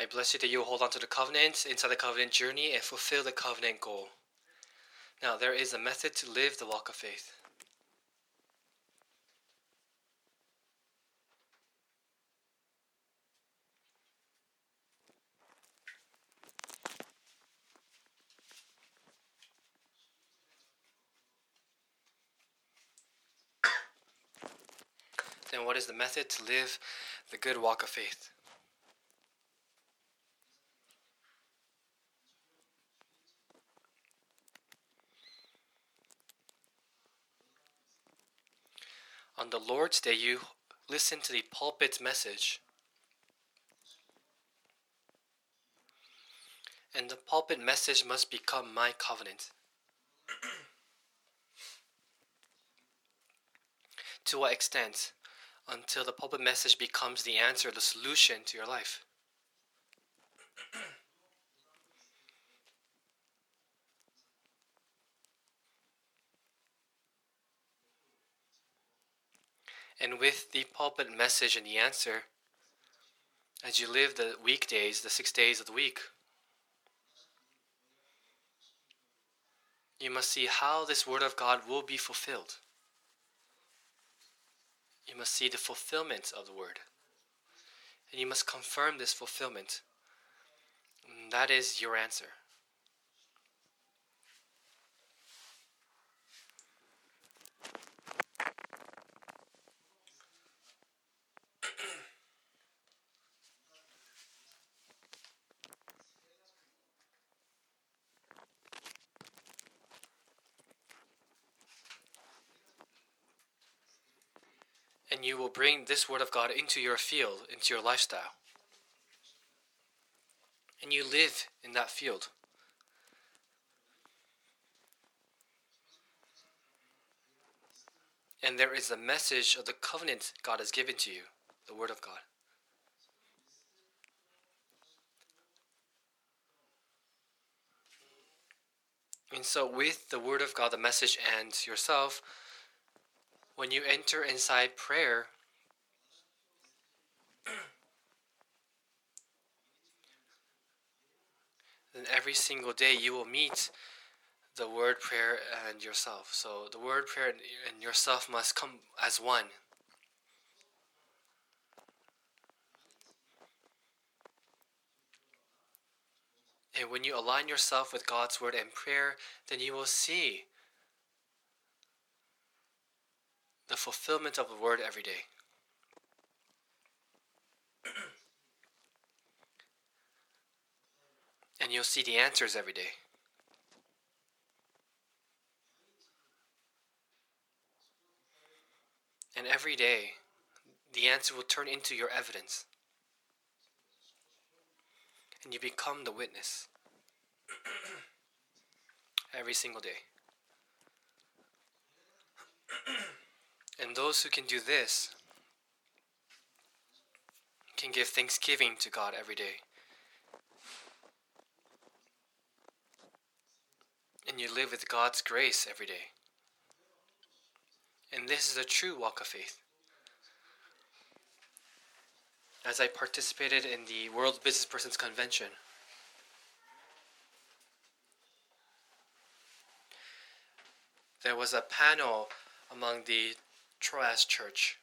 I bless you that you hold on to the covenant inside the covenant journey and fulfill the covenant goal. Now, there is a method to live the walk of faith. Then, what is the method to live the good walk of faith? On the Lord's Day, you listen to the pulpit message. And the pulpit message must become my covenant. to what extent? Until the pulpit message becomes the answer, the solution to your life. And with the pulpit message and the answer, as you live the weekdays, the six days of the week, you must see how this Word of God will be fulfilled. You must see the fulfillment of the Word. And you must confirm this fulfillment. And that is your answer. And you will bring this Word of God into your field, into your lifestyle. And you live in that field. And there is a message of the covenant God has given to you, the Word of God. And so, with the Word of God, the message, and yourself, when you enter inside prayer, then every single day you will meet the word prayer and yourself. So the word prayer and yourself must come as one. And when you align yourself with God's word and prayer, then you will see the fulfillment of the word every day. and you'll see the answers every day. And every day, the answer will turn into your evidence. And you become the witness. every single day. And those who can do this can give thanksgiving to God every day. And you live with God's grace every day. And this is a true walk of faith. As I participated in the World Business Persons Convention, there was a panel among the Troas Church.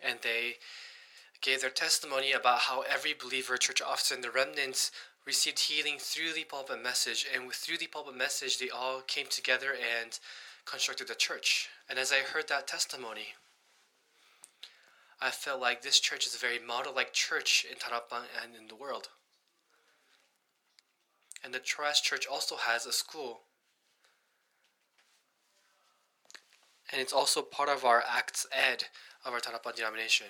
And they gave their testimony about how every believer, church officer, and the remnants received healing through the pulpit message. And with through the pulpit message, they all came together and constructed the church. And as I heard that testimony, I felt like this church is a very model like church in Tarapan and in the world. And the Troas Church also has a school and it's also part of our Acts Ed of our Tarapan denomination.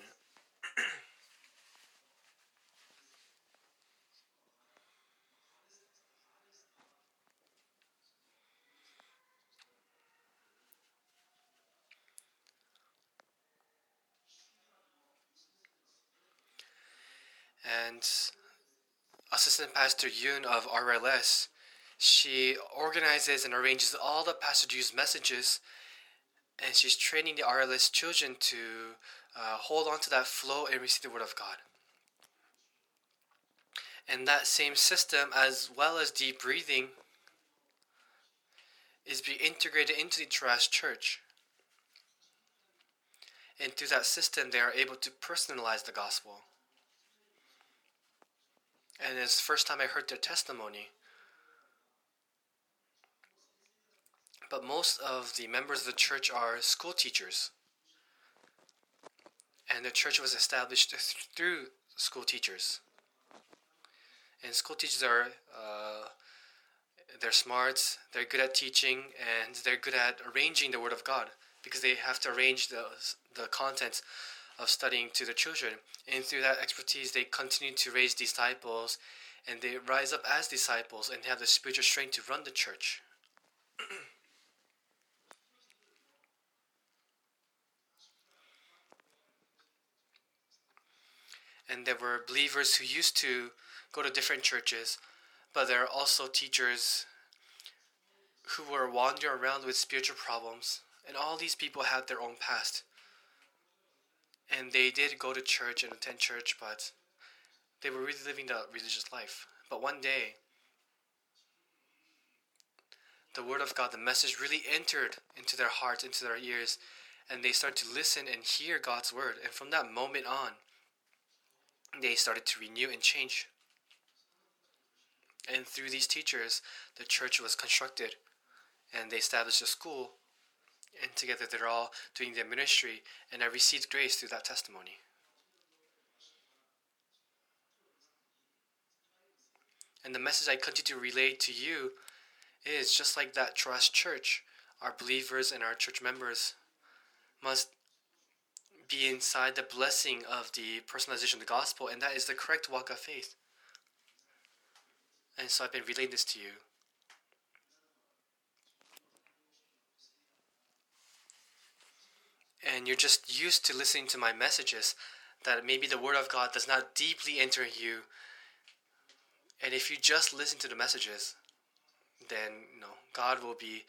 and Assistant Pastor Yoon of RLS, she organizes and arranges all the Pastor messages and she's training the RLS children to uh, hold on to that flow and receive the Word of God. And that same system, as well as deep breathing, is being integrated into the Troas church. And through that system, they are able to personalize the gospel. And it's the first time I heard their testimony. But most of the members of the church are school teachers. And the church was established th- through school teachers. And school teachers are uh, they're smart, they're good at teaching, and they're good at arranging the Word of God because they have to arrange the the contents of studying to the children. And through that expertise, they continue to raise disciples, and they rise up as disciples and have the spiritual strength to run the church. and there were believers who used to go to different churches, but there are also teachers who were wandering around with spiritual problems, and all these people had their own past. And they did go to church and attend church, but they were really living the religious life. But one day, the Word of God, the message really entered into their hearts, into their ears, and they started to listen and hear God's Word. And from that moment on, they started to renew and change. And through these teachers, the church was constructed and they established a school. And together they're all doing their ministry, and I received grace through that testimony. And the message I continue to relay to you is just like that Troas church, our believers and our church members must be inside the blessing of the personalization of the gospel, and that is the correct walk of faith. And so I've been relaying this to you. And you're just used to listening to my messages, that maybe the Word of God does not deeply enter you. And if you just listen to the messages, then you know, God will be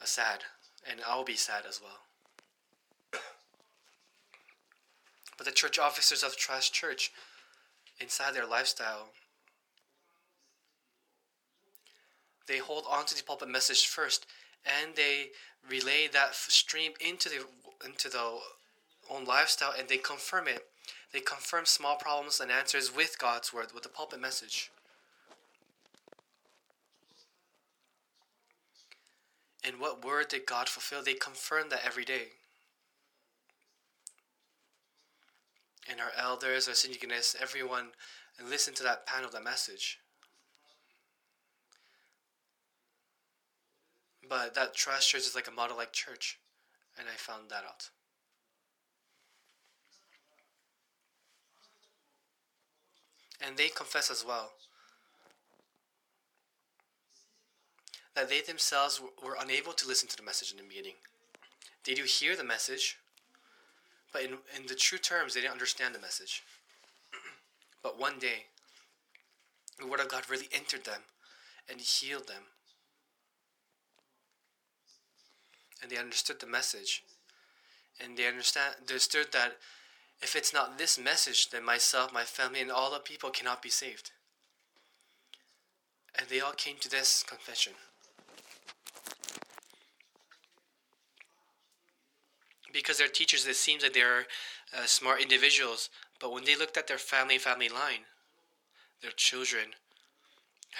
uh, sad, and I'll be sad as well. But the church officers of Troas Church, inside their lifestyle, they hold on to the pulpit message first, and they relay that stream into the into the own lifestyle, and they confirm it. They confirm small problems and answers with God's word, with the pulpit message. And what word did God fulfill? They confirm that every day. And our elders, our syndicates, everyone, and listen to that panel, that message. But that Troas church is like a model like church, and I found that out. And they confess as well that they themselves were unable to listen to the message in the beginning. They do hear the message, but in, in the true terms, they didn't understand the message. but one day, the Word of God really entered them and healed them. And they understood the message. And they understand, understood that if it's not this message, then myself, my family, and all the people cannot be saved. And they all came to this confession. Because they're teachers, it seems like they're uh, smart individuals. But when they looked at their family family line, their children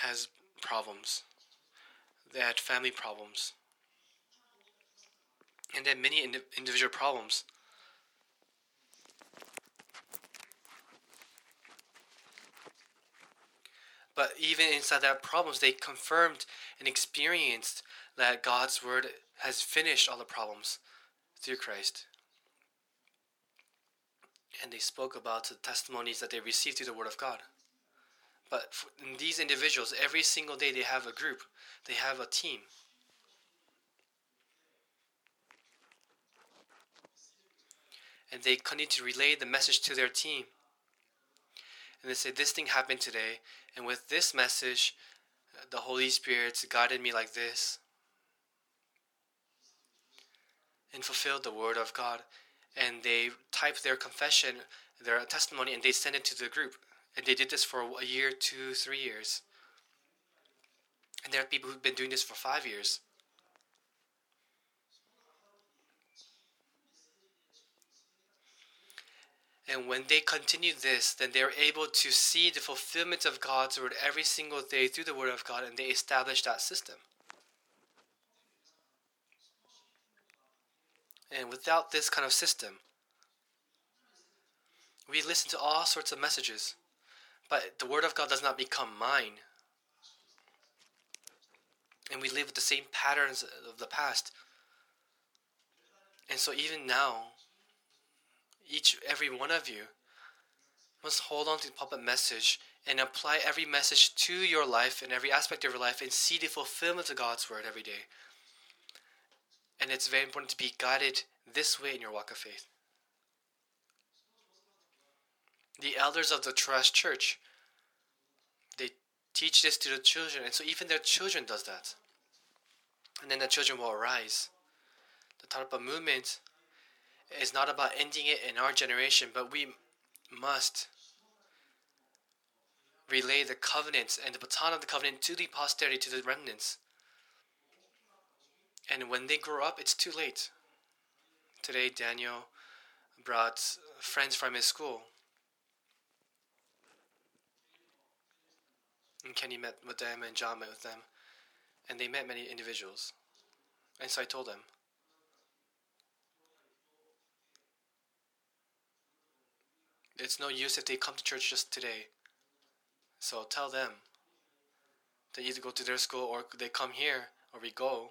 has problems. They had family problems, and then many indi- individual problems. But even inside that problems, they confirmed and experienced that God's word has finished all the problems through Christ. And they spoke about the testimonies that they received through the Word of God. But in these individuals, every single day they have a group, they have a team. And they continue to relay the message to their team. And they say, This thing happened today, and with this message, the Holy Spirit guided me like this and fulfilled the word of God. And they type their confession, their testimony, and they send it to the group. And they did this for a year, two, three years. And there are people who've been doing this for five years. And when they continue this, then they're able to see the fulfillment of God's word every single day through the word of God, and they establish that system. And without this kind of system, we listen to all sorts of messages, but the word of God does not become mine. And we live with the same patterns of the past. And so even now, each every one of you must hold on to the pulpit message and apply every message to your life and every aspect of your life and see the fulfillment of God's word every day. And it's very important to be guided this way in your walk of faith. The elders of the Troas Church, they teach this to the children, and so even their children does that. And then the children will arise. The Tarpa movement is not about ending it in our generation, but we must relay the covenants and the baton of the covenant to the posterity, to the remnants. And when they grow up, it's too late. Today, Daniel brought friends from his school. And Kenny met with them, and John met with them. And they met many individuals. And so I told them, it's no use if they come to church just today. So tell them. They either go to their school or they come here or we go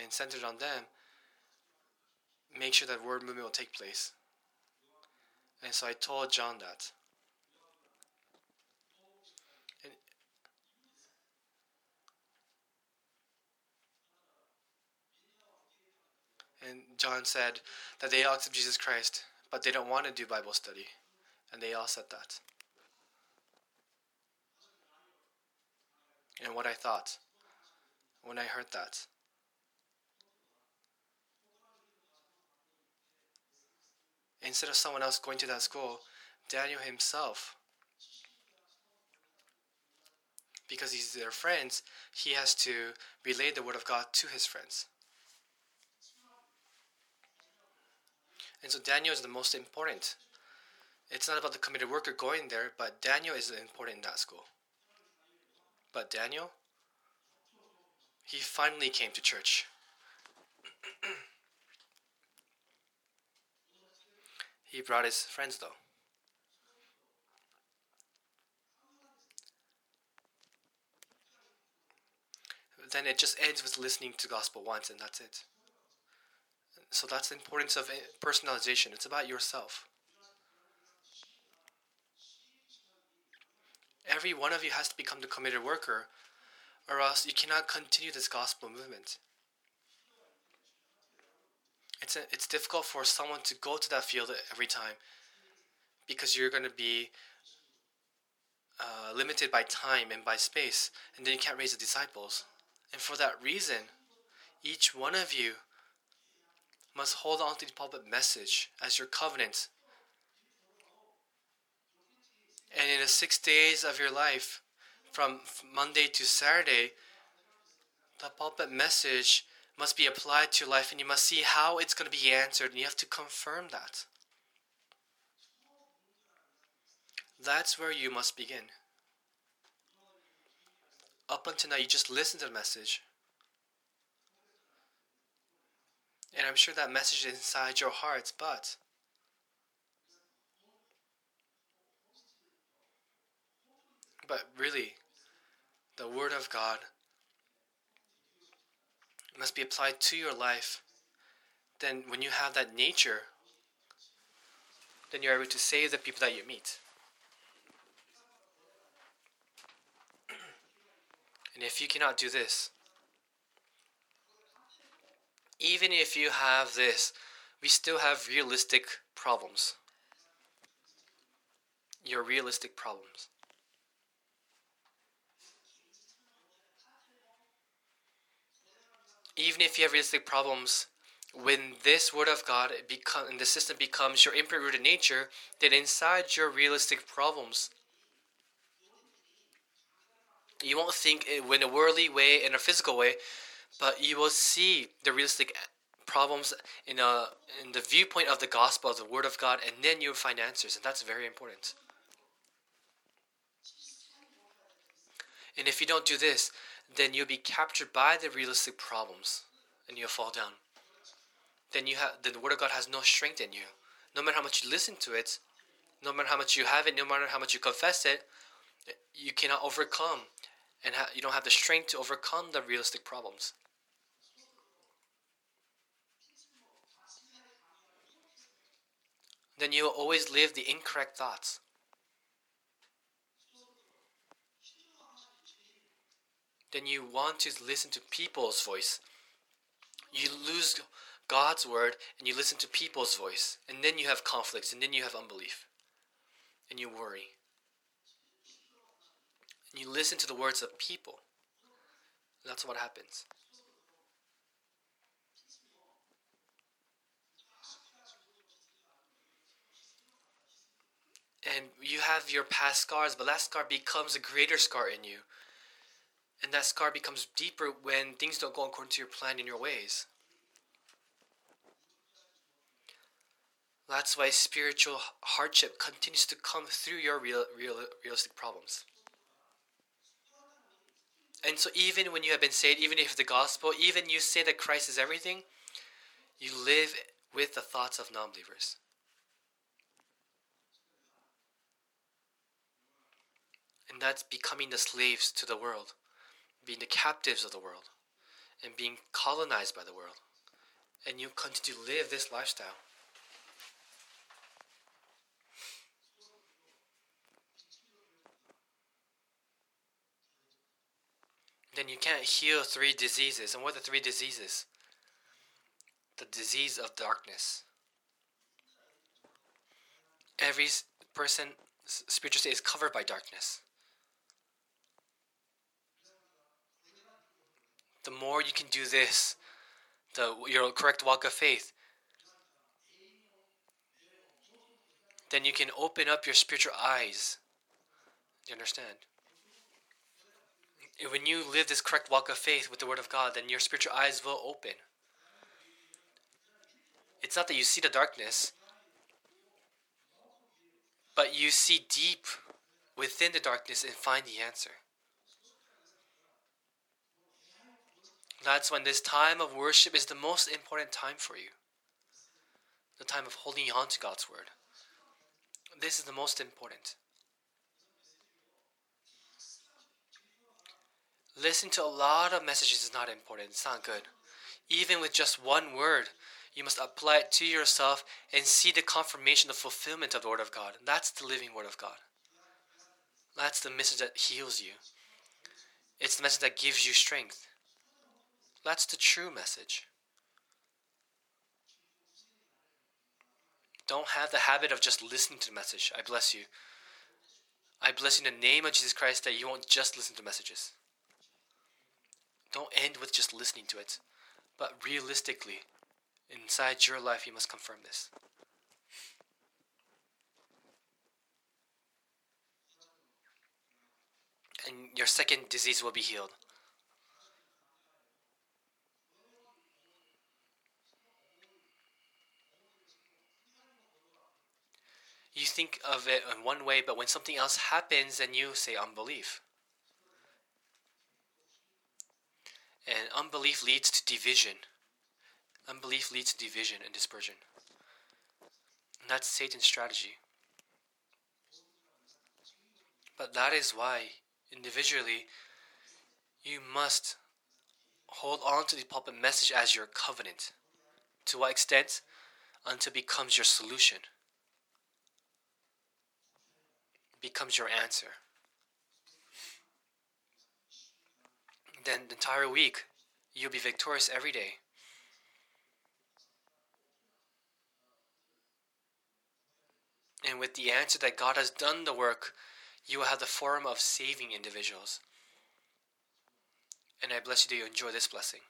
and centered on them. Make sure that word movement will take place. And so I told John that. And John said that they all accept Jesus Christ but they don't want to do Bible study. And they all said that. And what I thought when I heard that. Instead of someone else going to that school, Daniel himself, because he's their friends, he has to relay the word of God to his friends. And so Daniel is the most important. It's not about the committed worker going there, but Daniel is important in that school. But Daniel, he finally came to church. he brought his friends though. Then it just ends with listening to gospel once, and that's it. So that's the importance of eh, personalization. It's about yourself. Every one of you has to become the committed worker, or else you cannot continue this gospel movement. It's, a, it's difficult for someone to go to that field every time because you're going to be uh, limited by time and by space, and then you can't raise the disciples. And for that reason, each one of you must hold on to the pulpit message as your covenant. And in the six days of your life, from Monday to Saturday, the pulpit message must be applied to your life and you must see how it's going to be answered and you have to confirm that. That's where you must begin. Up until now, you just listen to the message. And I'm sure that message is inside your hearts, but but really the word of God must be applied to your life. Then when you have that nature, then you're able to save the people that you meet. And if you cannot do this, even if you have this, we still have realistic problems. Your realistic problems. Even if you have realistic problems, when this word of God become and the system becomes your input rooted nature, then inside your realistic problems, you won't think in a worldly way, in a physical way, but you will see the realistic problems in a in the viewpoint of the gospel of the word of God, and then you'll find answers, and that's very important. And if you don't do this, then you'll be captured by the realistic problems, and you'll fall down then you have then the word of God has no strength in you. No matter how much you listen to it, no matter how much you have it, no matter how much you confess it, you cannot overcome, and ha- you don't have the strength to overcome the realistic problems. Then you will always live the incorrect thoughts. Then you want to listen to people's voice. You lose God's word and you listen to people's voice. And then you have conflicts and then you have unbelief. And you worry. And you listen to the words of people. That's what happens. And you have your past scars, but that scar becomes a greater scar in you. And that scar becomes deeper when things don't go according to your plan and your ways. That's why spiritual hardship continues to come through your real, real, realistic problems. And so, even when you have been saved, even if the gospel, even you say that Christ is everything, you live with the thoughts of non believers. And that's becoming the slaves to the world, being the captives of the world, and being colonized by the world. And you continue to live this lifestyle. then you can't heal three diseases. And what are the three diseases? The disease of darkness. Every person, spiritual state, is covered by darkness. The more you can do this, the your correct walk of faith, then you can open up your spiritual eyes. You understand? when you live this correct walk of faith with the Word of God, then your spiritual eyes will open. It's not that you see the darkness, but you see deep within the darkness and find the answer. That's when this time of worship is the most important time for you. The time of holding on to God's Word. This is the most important. Listening to a lot of messages is not important. It's not good. Even with just one word, you must apply it to yourself and see the confirmation, the fulfillment of the Word of God. That's the living Word of God. That's the message that heals you. It's the message that gives you strength. That's the true message. Don't have the habit of just listening to the message. I bless you. I bless you in the name of Jesus Christ that you won't just listen to messages. Don't end with just listening to it, but realistically, inside your life, you must confirm this. And your second disease will be healed. You think of it in one way, but when something else happens, then you say unbelief. And unbelief leads to division. Unbelief leads to division and dispersion. And that's Satan's strategy. But that is why, individually, you must hold on to the pulpit message as your covenant. To what extent? Until it becomes your solution, becomes your answer. Then the entire week, you'll be victorious every day. And with the answer that God has done the work, you will have the forum of saving individuals. And I bless you that you enjoy this blessing.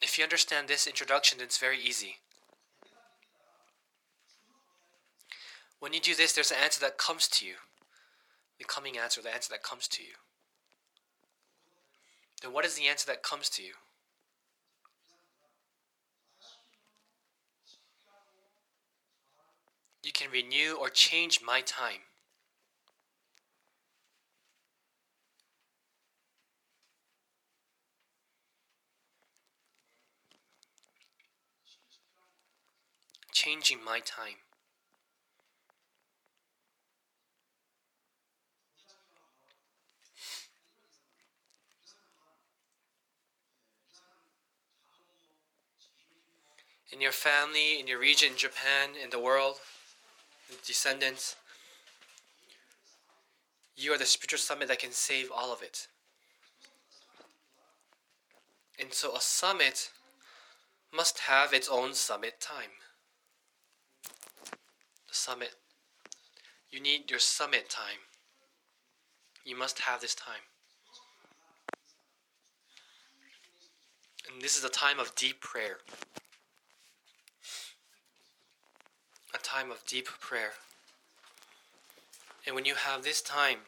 If you understand this introduction, then it's very easy. When you do this, there's an answer that comes to you. The coming answer, the answer that comes to you. Then what is the answer that comes to you? You can renew or change my time. Changing my time. In your family, in your region, in Japan, in the world, descendants. You are the spiritual summit that can save all of it. And so a summit must have its own summit time. The summit. You need your summit time. You must have this time. And this is a time of deep prayer. A time of deep prayer. And when you have this time,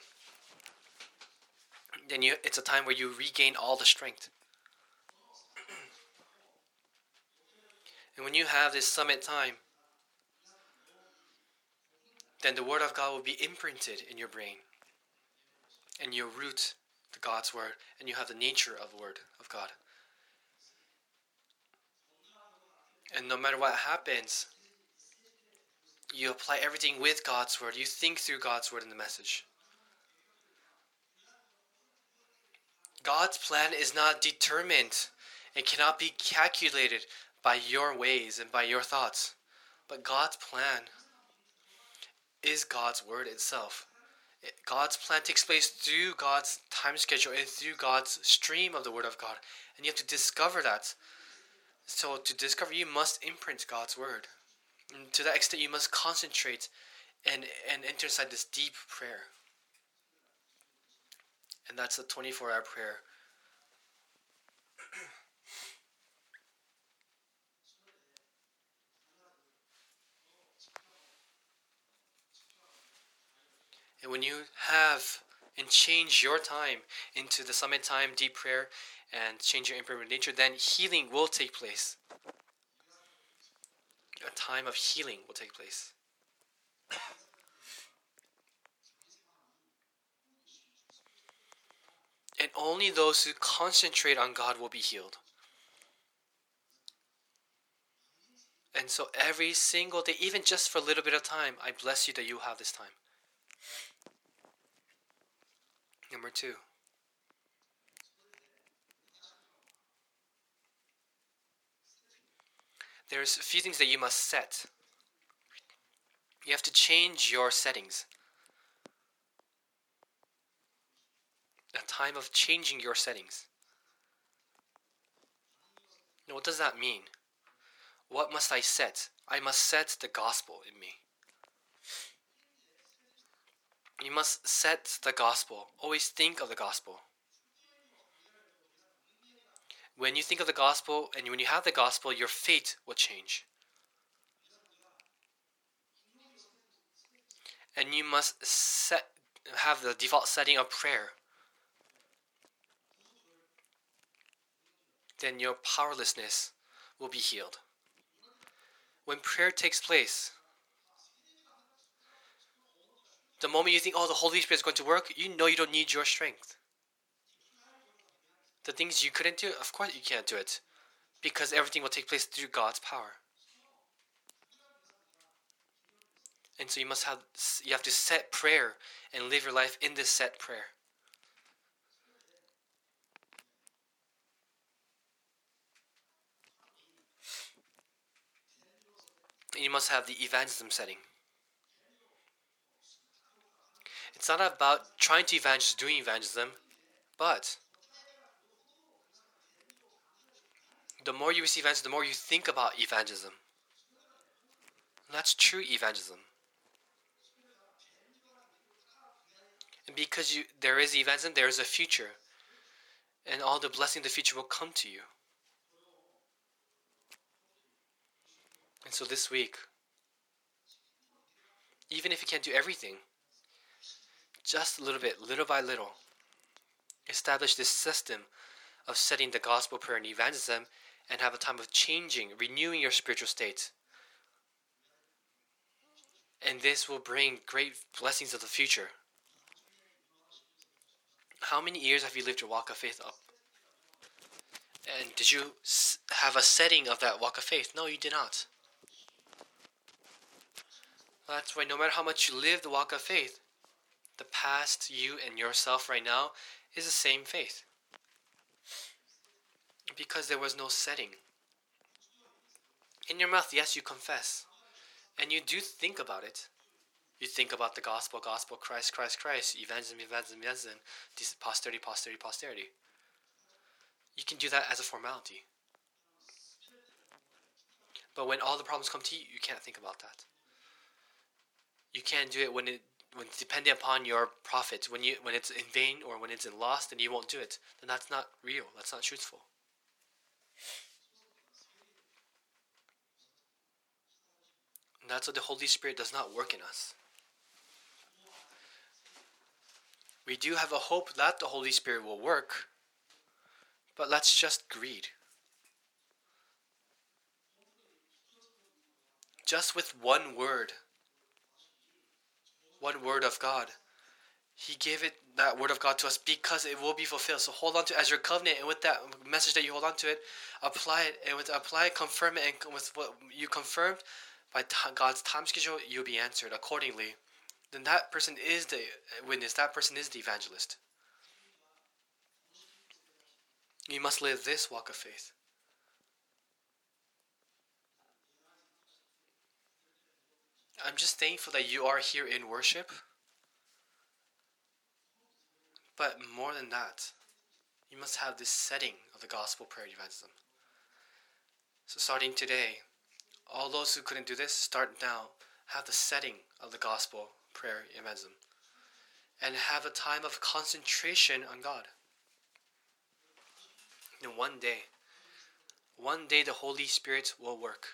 then you, it's a time where you regain all the strength. and when you have this summit time, then the Word of God will be imprinted in your brain. And you root the God's Word, and you have the nature of the Word of God. And no matter what happens, you apply everything with God's word. You think through God's word in the message. God's plan is not determined and cannot be calculated by your ways and by your thoughts. But God's plan is God's word itself. God's plan takes place through God's time schedule and through God's stream of the word of God. And you have to discover that. So to discover, you must imprint God's word. And to that extent, you must concentrate and, and enter inside this deep prayer. And that's a 24 hour prayer. and when you have and change your time into the summit time, deep prayer, and change your impermanent nature, then healing will take place time of healing will take place. and only those who concentrate on God will be healed. And so every single day, even just for a little bit of time, I bless you that you have this time. Number two. There's a few things that you must set. You have to change your settings. A time of changing your settings. Now, what does that mean? What must I set? I must set the gospel in me. You must set the gospel. Always think of the gospel. When you think of the gospel and when you have the gospel, your fate will change. And you must set have the default setting of prayer. Then your powerlessness will be healed. When prayer takes place, the moment you think, oh, the Holy Spirit is going to work, you know you don't need your strength. The things you couldn't do, of course you can't do it. Because everything will take place through God's power. And so you must have you have to set prayer and live your life in this set prayer. And you must have the evangelism setting. It's not about trying to evangelize, doing evangelism, but the more you receive evangelism, the more you think about evangelism. That's true evangelism. And because you, there is evangelism, there is a future. And all the blessing of the future will come to you. And so this week, even if you can't do everything, just a little bit, little by little, establish this system of setting the gospel prayer and evangelism and have a time of changing, renewing your spiritual state. And this will bring great blessings of the future. How many years have you lived your walk of faith up? And did you have a setting of that walk of faith? No, you did not. That's why no matter how much you live the walk of faith, the past you and yourself right now is the same faith. Because there was no setting. In your mouth, yes, you confess. And you do think about it. You think about the gospel, gospel, Christ, Christ, Christ, evangelism, evangelism, evangelism, posterity, posterity, posterity. You can do that as a formality. But when all the problems come to you, you can't think about that. You can't do it when it when it's depending upon your profit. When you when it's in vain or when it's in loss, then you won't do it. Then that's not real. That's not truthful. And that's what the Holy Spirit does not work in us. We do have a hope that the Holy Spirit will work, but let's just greed. Just with one word, one word of God. He gave it that word of God to us because it will be fulfilled. So hold on to as your covenant, and with that message that you hold on to it, apply it, and with apply it, confirm it, and with what you confirmed by t- God's time schedule, you'll be answered accordingly. Then that person is the witness. That person is the evangelist. You must live this walk of faith. I'm just thankful that you are here in worship. But more than that, you must have this setting of the gospel prayer evangelism. So, starting today, all those who couldn't do this, start now. Have the setting of the gospel prayer evangelism. And have a time of concentration on God. In one day, one day the Holy Spirit will work.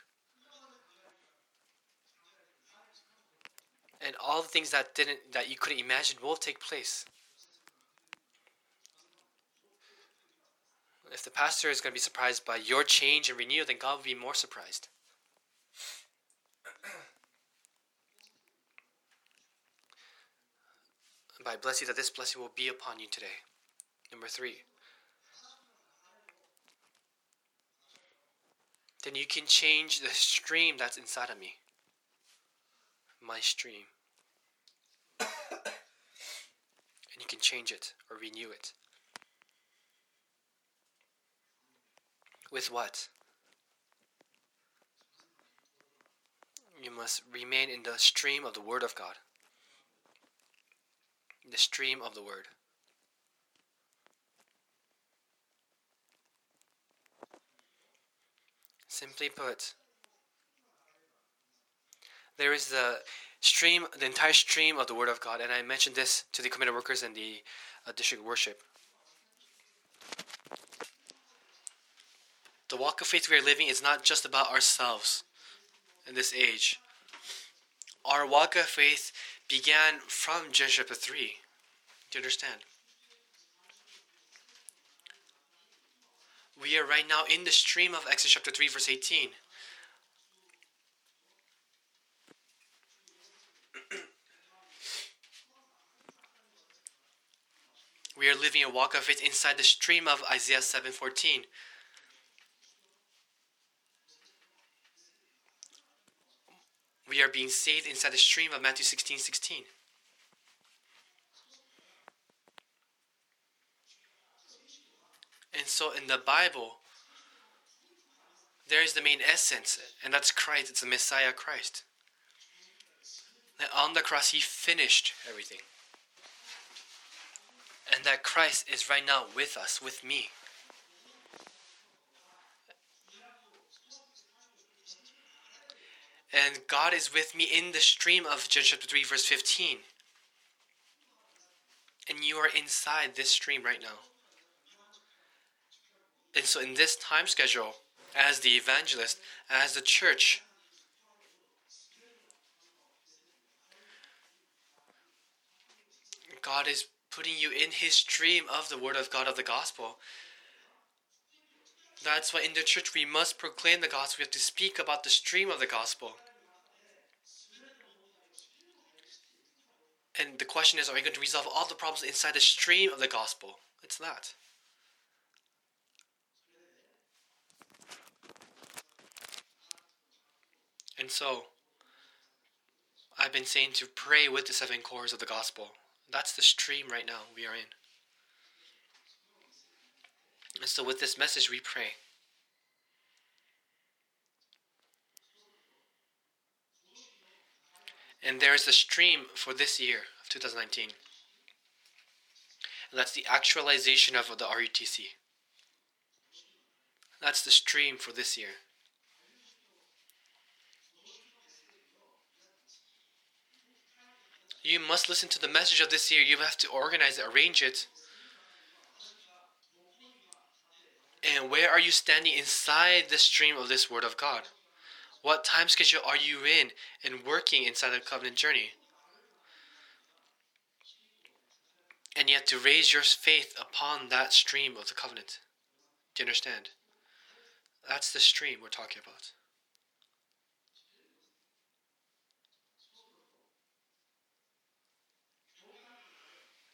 and all the things that didn't that you couldn't imagine will take place. If the pastor is going to be surprised by your change and renewal, then God will be more surprised. And I bless you that this blessing will be upon you today. Number three. Then you can change the stream that's inside of me my stream. and you can change it or renew it. With what? You must remain in the stream of the Word of God. The stream of the Word. Simply put, there is the stream, the entire stream of the Word of God, and I mentioned this to the committed workers and the uh, district worship. The walk of faith we are living is not just about ourselves in this age. Our walk of faith began from chapter 3. Do you understand? We are right now in the stream of Exodus chapter 3, verse 18. we are living a walk of faith inside the stream of Isaiah 7:14. We are being saved inside the stream of Matthew 16:16. 16, 16. And so in the Bible, there is the main essence, and that's Christ. It's the Messiah Christ. That on the cross, He finished everything and that Christ is right now with us, with me. And God is with me in the stream of John chapter 3, verse 15. And you are inside this stream right now. And so, in this time schedule, as the evangelist, as the church, God is putting you in His stream of the Word of God of the Gospel. That's why in the church we must proclaim the gospel. We have to speak about the stream of the gospel. And the question is, are we going to resolve all the problems inside the stream of the gospel? It's that. And so, I've been saying to pray with the seven cores of the gospel. That's the stream right now we are in. And so, with this message, we pray. And there is a stream for this year of 2019. And that's the actualization of the RUTC. That's the stream for this year. You must listen to the message of this year. You have to organize it, arrange it. And where are you standing inside the stream of this Word of God? What time schedule are you in and working inside the covenant journey? And have to raise your faith upon that stream of the covenant. Do you understand? That's the stream we're talking about.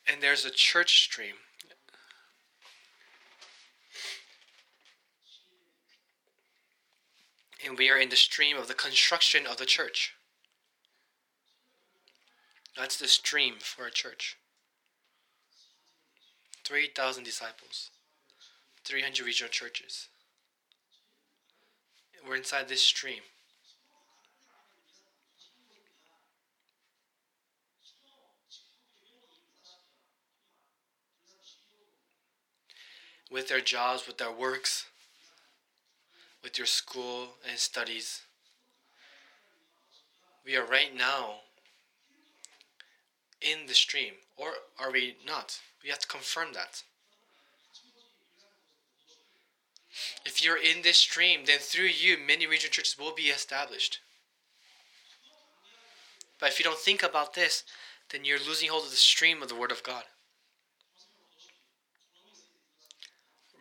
And there's a church stream. And we are in the stream of the construction of the church. That's the stream for a church. 3,000 disciples, 300 regional churches. We're inside this stream. with their jobs, with their works, with your school and studies. We are right now in the stream, or are we not? We have to confirm that. If you're in this stream, then through you, many regional churches will be established. But if you don't think about this, then you're losing hold of the stream of the Word of God.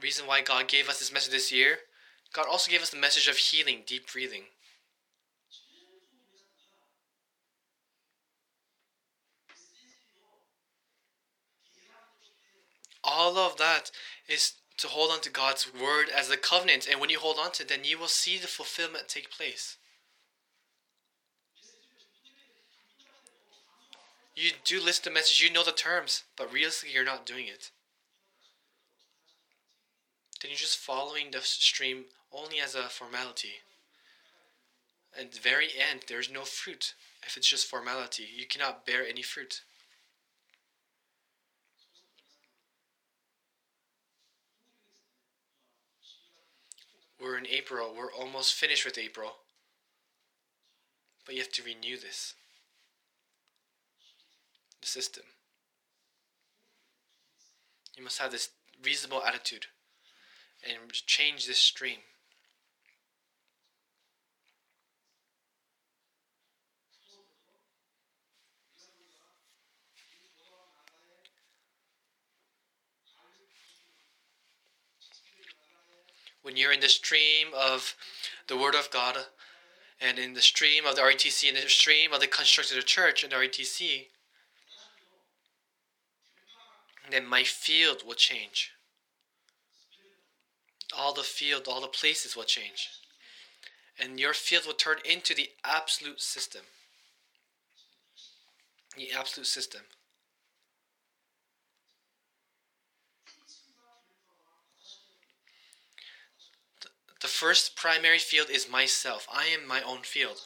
reason why God gave us this message this year, God also gave us the message of healing, deep breathing. All of that is to hold on to God's word as the covenant, and when you hold on to it, then you will see the fulfillment take place. You do listen to the message, you know the terms, but realistically, you're not doing it then you're just following the stream only as a formality. At the very end, there's no fruit if it's just formality. You cannot bear any fruit. We're in April, we're almost finished with April. But you have to renew this the system. You must have this reasonable attitude and change this stream. When you're in the stream of the Word of God and in the stream of the RTC and the stream of the construction of the church and the RTC, then my field will change all the field, all the places will change. And your field will turn into the absolute system. The absolute system. The first primary field is myself. I am my own field.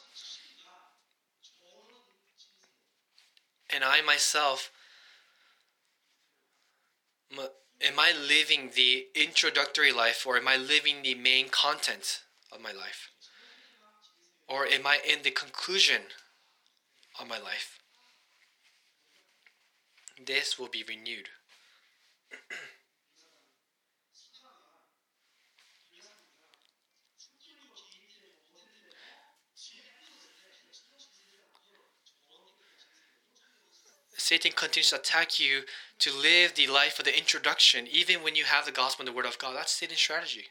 And I myself am I living the introductory life or am I living the main content of my life? Or am I in the conclusion of my life? This will be renewed. Satan continues to attack you to live the life of the introduction, even when you have the gospel and the word of God. That's Satan's strategy.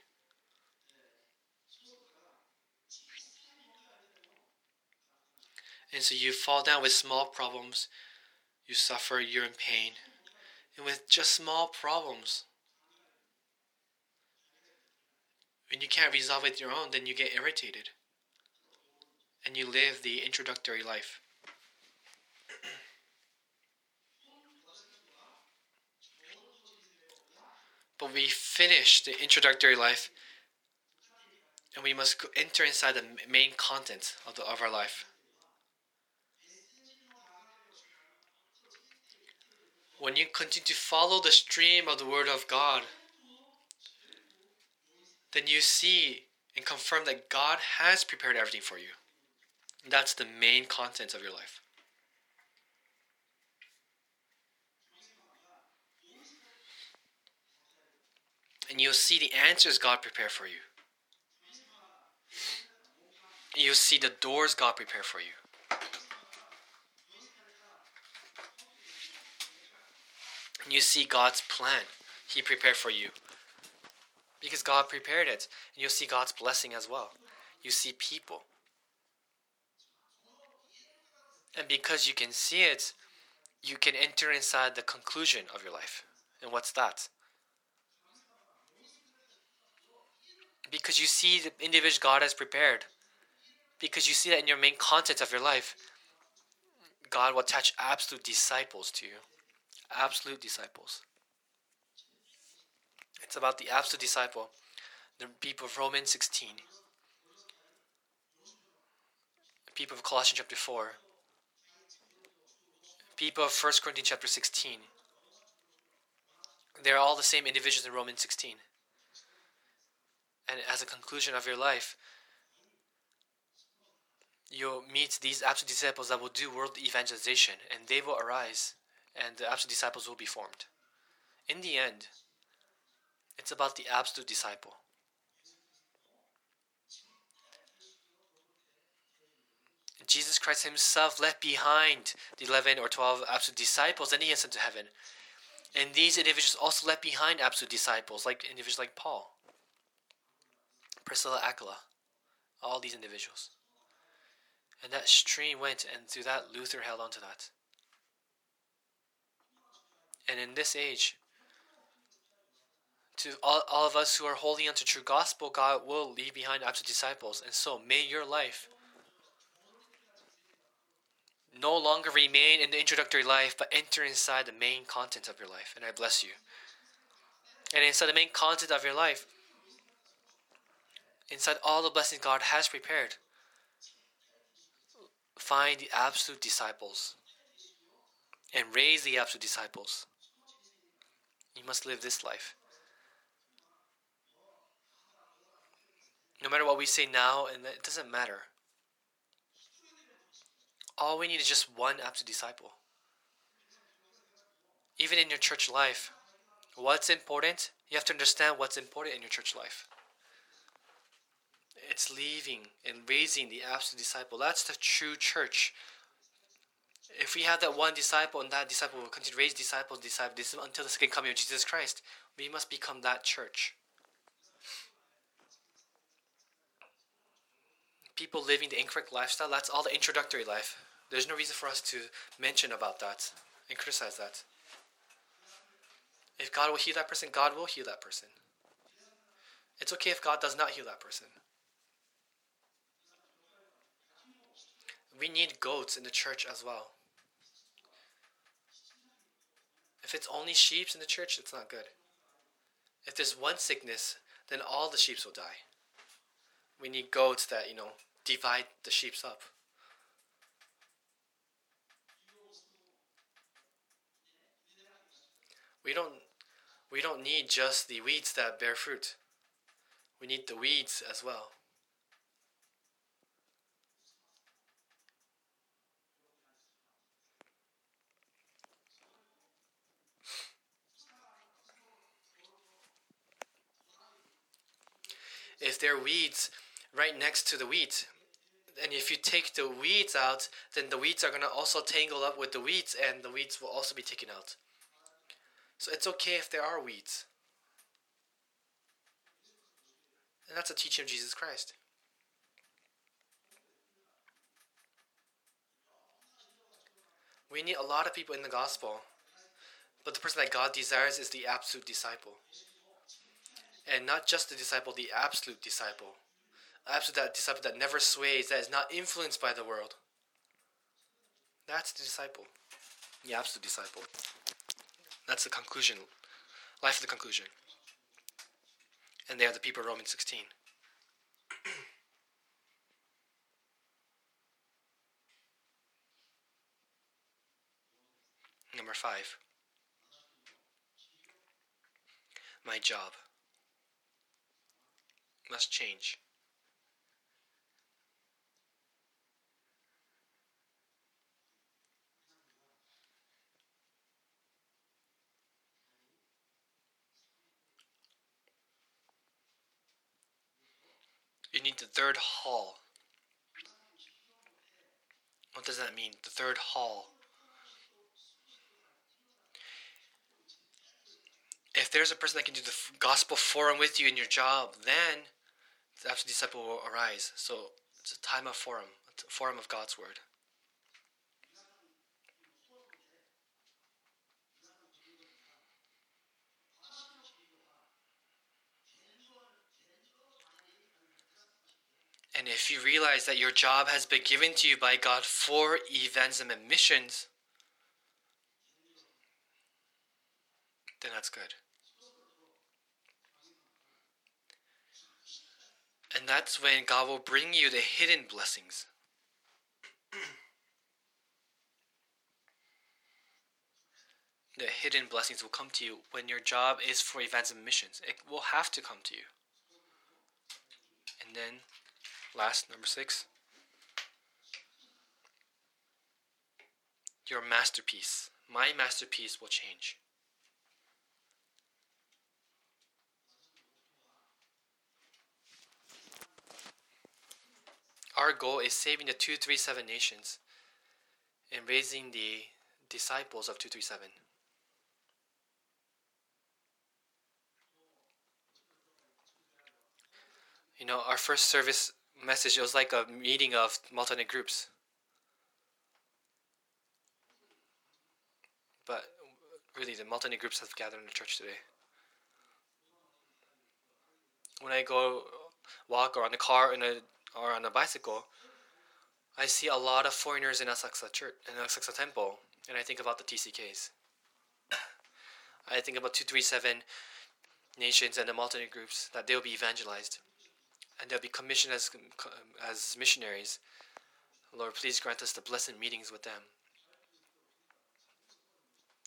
And so you fall down with small problems, you suffer, you're in pain. And with just small problems, when you can't resolve it your own, then you get irritated. And you live the introductory life. But we finish the introductory life and we must enter inside the main content of, the, of our life. When you continue to follow the stream of the Word of God, then you see and confirm that God has prepared everything for you. That's the main content of your life. And you'll see the answers God prepared for you. You'll see the doors God prepared for you. And you see God's plan He prepared for you. Because God prepared it. And you'll see God's blessing as well. You see people. And because you can see it, you can enter inside the conclusion of your life. And what's that? Because you see the individual God has prepared. Because you see that in your main content of your life. God will attach absolute disciples to you. Absolute disciples. It's about the absolute disciple, the people of Romans 16, people of Colossians chapter 4, people of 1 Corinthians chapter 16. They're all the same individuals in Romans 16. And as a conclusion of your life, you'll meet these absolute disciples that will do world evangelization, and they will arise, and the absolute disciples will be formed. In the end, it's about the absolute disciple. Jesus Christ Himself left behind the 11 or 12 absolute disciples and He ascended to heaven. And these individuals also left behind absolute disciples, like individuals like Paul, Priscilla, Aquila, all these individuals. And that stream went, and through that, Luther held on to that. And in this age, to all, all of us who are holding on to true gospel, God will leave behind absolute disciples. And so may your life no longer remain in the introductory life, but enter inside the main content of your life. And I bless you. And inside the main content of your life, inside all the blessings God has prepared, find the absolute disciples and raise the absolute disciples. You must live this life. No matter what we say now, and it doesn't matter. All we need is just one absolute disciple. Even in your church life, what's important? You have to understand what's important in your church life. It's leaving and raising the absolute disciple. That's the true church. If we have that one disciple and that disciple will continue to raise disciples, disciples until the second coming of Jesus Christ, we must become that church. people living the incorrect lifestyle, that's all the introductory life. There's no reason for us to mention about that and criticize that. If God will heal that person, God will heal that person. It's okay if God does not heal that person. We need goats in the church as well. If it's only sheep in the church, it's not good. If there's one sickness, then all the sheep will die. We need goats that, you know, divide the sheep up. We don't we don't need just the weeds that bear fruit. We need the weeds as well. If there are weeds right next to the wheat, And if you take the weeds out, then the weeds are going to also tangle up with the weeds, and the weeds will also be taken out. So it's okay if there are weeds. And that's a teaching of Jesus Christ. We need a lot of people in the gospel, but the person that God desires is the absolute disciple. And not just the disciple, the absolute disciple. Absolute that disciple that never sways, that is not influenced by the world. That's the disciple. The absolute disciple. That's the conclusion. Life of the conclusion. And they are the people of Romans 16. Number five. My job must change. You need the third hall. What does that mean? The third hall. If there's a person that can do the gospel forum with you in your job, then the absolute disciple will arise. So it's a time of forum, a forum of God's word. And if you realize that your job has been given to you by God for events and missions, then that's good. That's when God will bring you the hidden blessings. the hidden blessings will come to you when your job is for events and missions. It will have to come to you. And then Last, number six. Your masterpiece. My masterpiece will change. Our goal is saving the 237 nations and raising the disciples of 237. You know, our first service message. It was like a meeting of multi groups. But really, the multi groups have gathered in the church today. When I go walk or on the car in a, or on a bicycle, I see a lot of foreigners in Asakusa Church, in Asakusa Temple, and I think about the TCKs. I think about 237 nations and the multi groups that they'll be evangelized and they'll be commissioned as, as missionaries. Lord, please grant us the blessed meetings with them.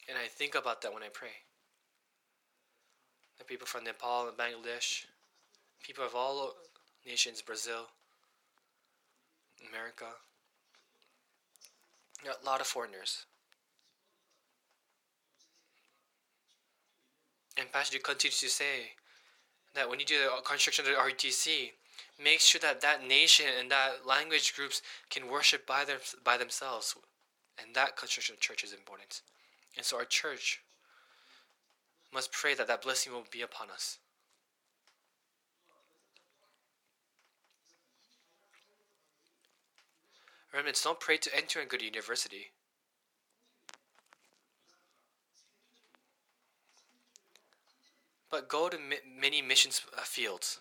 And I think about that when I pray. The people from Nepal and Bangladesh, people of all nations, Brazil, America, a lot of foreigners. And Pastor continues to say that when you do the construction of the RTC, make sure that that nation and that language groups can worship by their by themselves, and that construction of church is important. And so our church must pray that that blessing will be upon us. Remember, don't pray to enter a good university. But go to many missions uh, fields.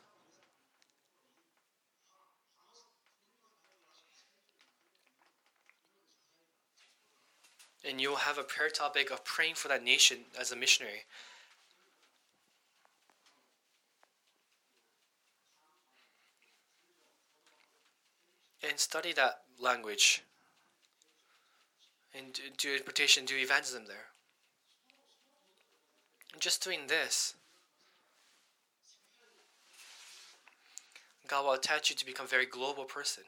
and you'll have a prayer topic of praying for that nation as a missionary. And study that language and do interpretation, do evangelism there. And just doing this, God will attach you to become a very global person.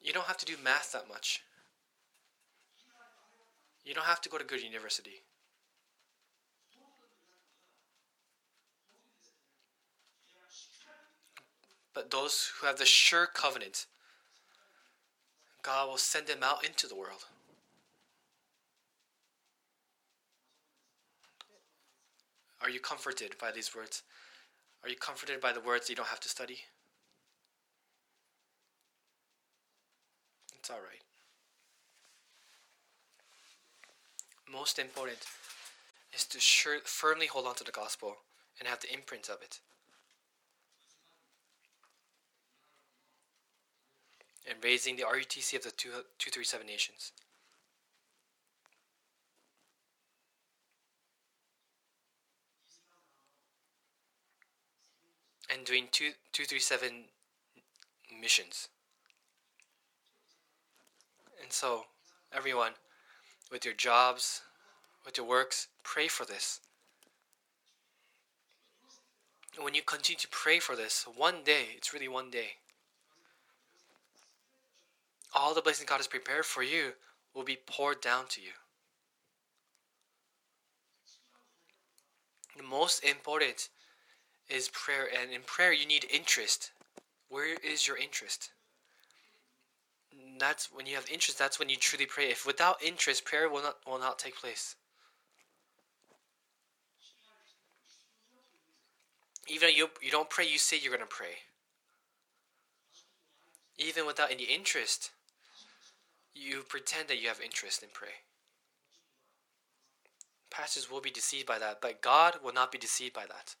You don't have to do math that much. You don't have to go to good university. But those who have the sure covenant, God will send them out into the world. Are you comforted by these words? Are you comforted by the words you don't have to study? It's alright. Most important is to sure, firmly hold on to the gospel and have the imprint of it. And raising the RUTC of the 237 nations. And doing two, 237 missions. And so, everyone, with your jobs, with your works, pray for this. And when you continue to pray for this, one day, it's really one day, all the blessings God has prepared for you will be poured down to you. The most important is prayer, and in prayer, you need interest. Where is your interest? That's when you have interest, that's when you truly pray. If without interest, prayer will not, will not take place. Even though you, you don't pray, you say you're going to pray. Even without any interest, you pretend that you have interest in pray. Pastors will be deceived by that, but God will not be deceived by that.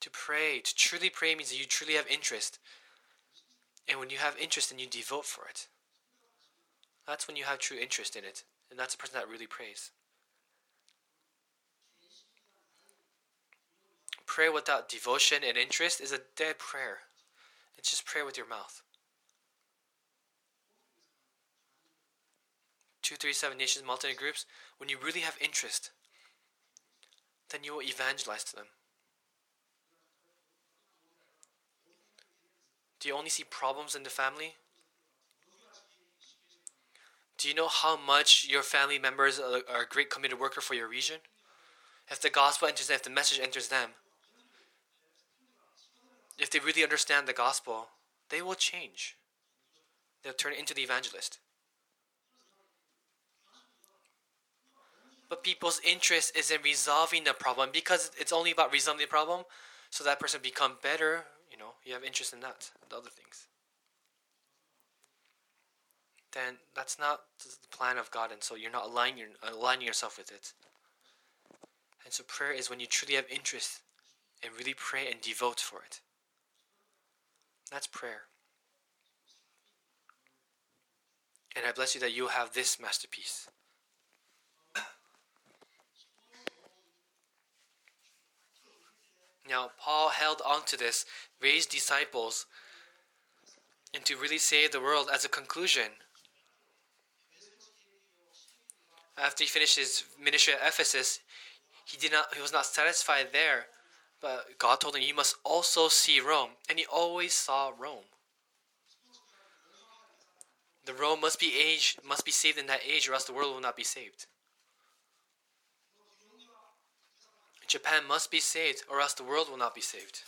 To pray, to truly pray means that you truly have interest. And when you have interest, then you devote for it. That's when you have true interest in it. And that's a person that really prays. Prayer without devotion and interest is a dead prayer. It's just prayer with your mouth. 237 nations, multi groups, when you really have interest, then you will evangelize to them. Do you only see problems in the family? Do you know how much your family members are a great committed worker for your region? If the gospel enters them, if the message enters them, if they really understand the gospel, they will change. They'll turn into the evangelist. But people's interest is in resolving the problem because it's only about resolving the problem so that person become better you know, you have interest in that, the other things, then that's not the plan of God, and so you're not aligning, aligning yourself with it. And so prayer is when you truly have interest and really pray and devote for it. That's prayer. And I bless you that you have this masterpiece. Now, Paul held on to this, raised disciples, and to really save the world as a conclusion. After he finished his ministry at Ephesus, he did not he was not satisfied there, but God told him you must also see Rome, and he always saw Rome. The Rome must be age must be saved in that age, or else the world will not be saved. Japan must be saved, or else the world will not be saved.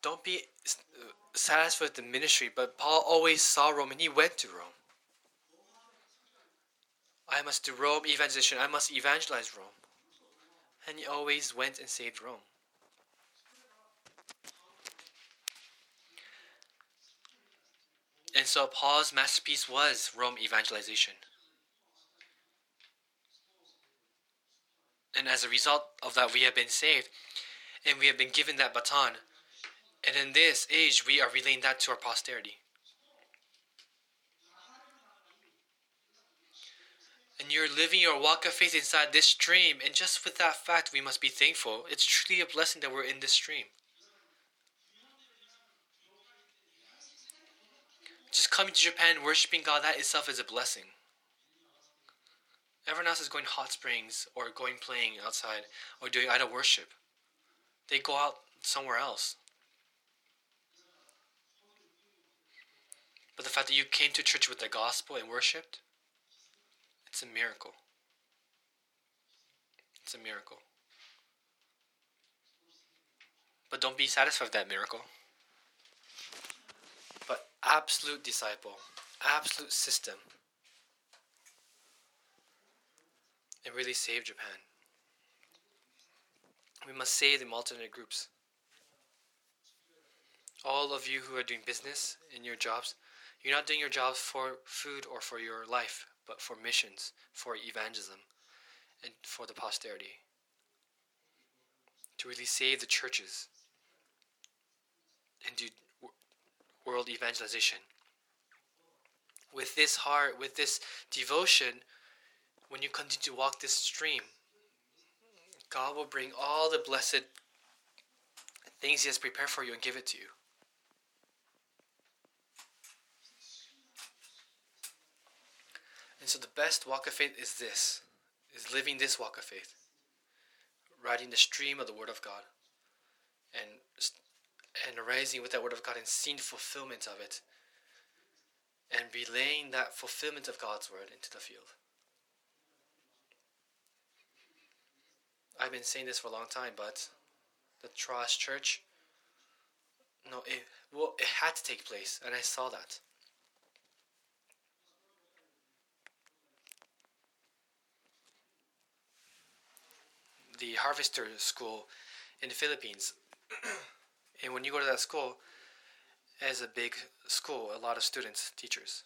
Don't be uh, satisfied with the ministry, but Paul always saw Rome and he went to Rome. I must do Rome evangelization, I must evangelize Rome. And he always went and saved Rome. And so Paul's masterpiece was Rome evangelization. And as a result of that, we have been saved and we have been given that baton. And in this age, we are relaying that to our posterity. And you're living your walk of faith inside this stream. And just with that fact, we must be thankful. It's truly a blessing that we're in this stream. Just coming to Japan, worshiping God, that itself is a blessing. Everyone else is going hot springs or going playing outside or doing idol worship. They go out somewhere else. But the fact that you came to church with the gospel and worshipped, it's a miracle. It's a miracle. But don't be satisfied with that miracle. But absolute disciple, absolute system. It really saved Japan. We must save the alternate groups. All of you who are doing business in your jobs, you're not doing your jobs for food or for your life, but for missions, for evangelism, and for the posterity. To really save the churches and do world evangelization. With this heart, with this devotion, when you continue to walk this stream, God will bring all the blessed things He has prepared for you and give it to you. And so the best walk of faith is this, is living this walk of faith. Riding the stream of the Word of God. And and arising with that Word of God and seeing fulfillment of it. And relaying that fulfillment of God's Word into the field. I've been saying this for a long time, but the Troas Church, no, it well, it had to take place, and I saw that. The Harvester School in the Philippines, and when you go to that school, it's a big school, a lot of students, teachers.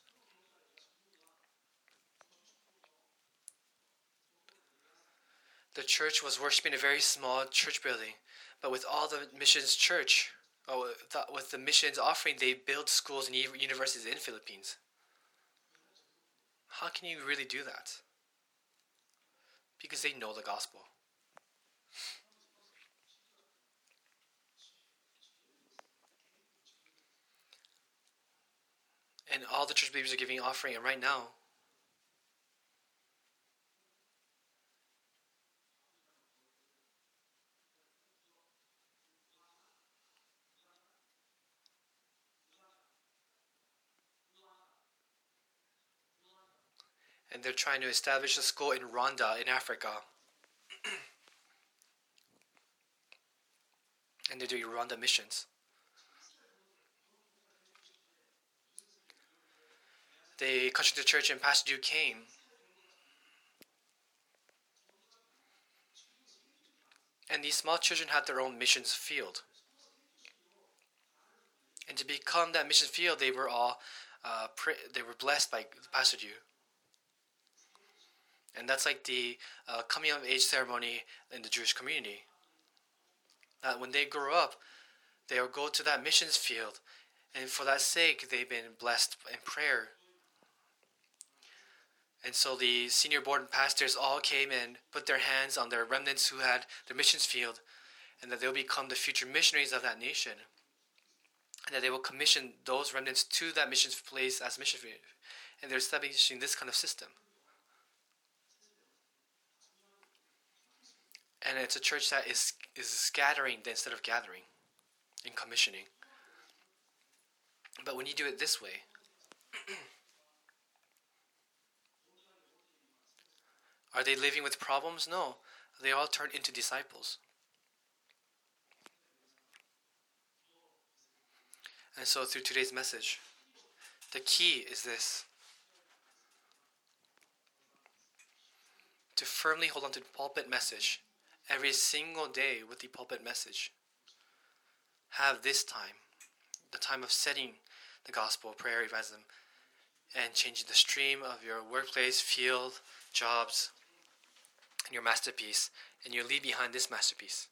the church was worshiping a very small church building, but with all the missions church, oh, with the missions offering, they build schools and universities in Philippines. How can you really do that? Because they know the gospel. And all the church believers are giving offering, and right now, and they're trying to establish a school in Rwanda in Africa. and they're doing Rwanda missions. They to the church and Pastor came. And these small children had their own missions field. And to become that mission field, they were all uh, they were blessed by Pastor Duke. And that's like the uh, coming of age ceremony in the Jewish community. That when they grow up, they'll go to that missions field, and for that sake, they've been blessed in prayer. And so the senior board and pastors all came and put their hands on their remnants who had the missions field, and that they'll become the future missionaries of that nation. And that they will commission those remnants to that missions place as missionaries. And they're establishing this kind of system. And it's a church that is is scattering instead of gathering and commissioning. But when you do it this way, are they living with problems? No. They all turn into disciples. And so, through today's message, the key is this to firmly hold on to the pulpit message every single day with the pulpit message. Have this time, the time of setting the gospel, prayer, evangelism, and changing the stream of your workplace, field, jobs, your masterpiece, and you leave behind this masterpiece.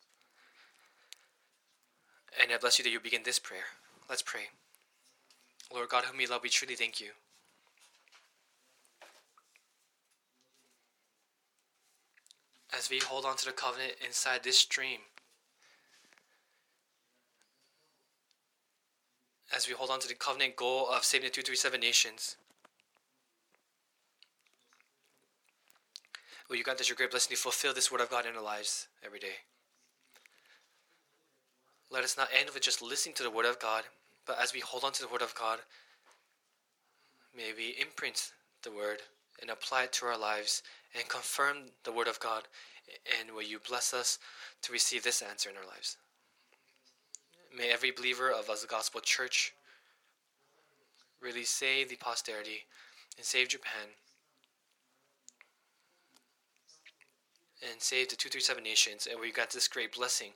And I bless you that you begin this prayer. Let's pray. Lord God, whom we love, we truly thank you. as we hold on to the covenant inside this stream. As we hold on to the covenant goal of saving the 237 nations. Will you grant us your great blessing to fulfill this word of God in our lives every day? Let us not end with just listening to the word of God, but as we hold on to the word of God, may we imprint the word and apply it to our lives and confirm the Word of God. And will you bless us to receive this answer in our lives? May every believer of us the Gospel Church really save the posterity and save Japan and save the 237 nations. And we got this great blessing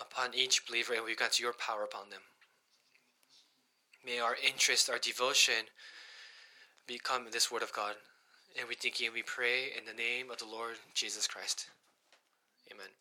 upon each believer, and we got your power upon them. May our interest, our devotion become this Word of God. And we thank you and we pray in the name of the Lord Jesus Christ. Amen.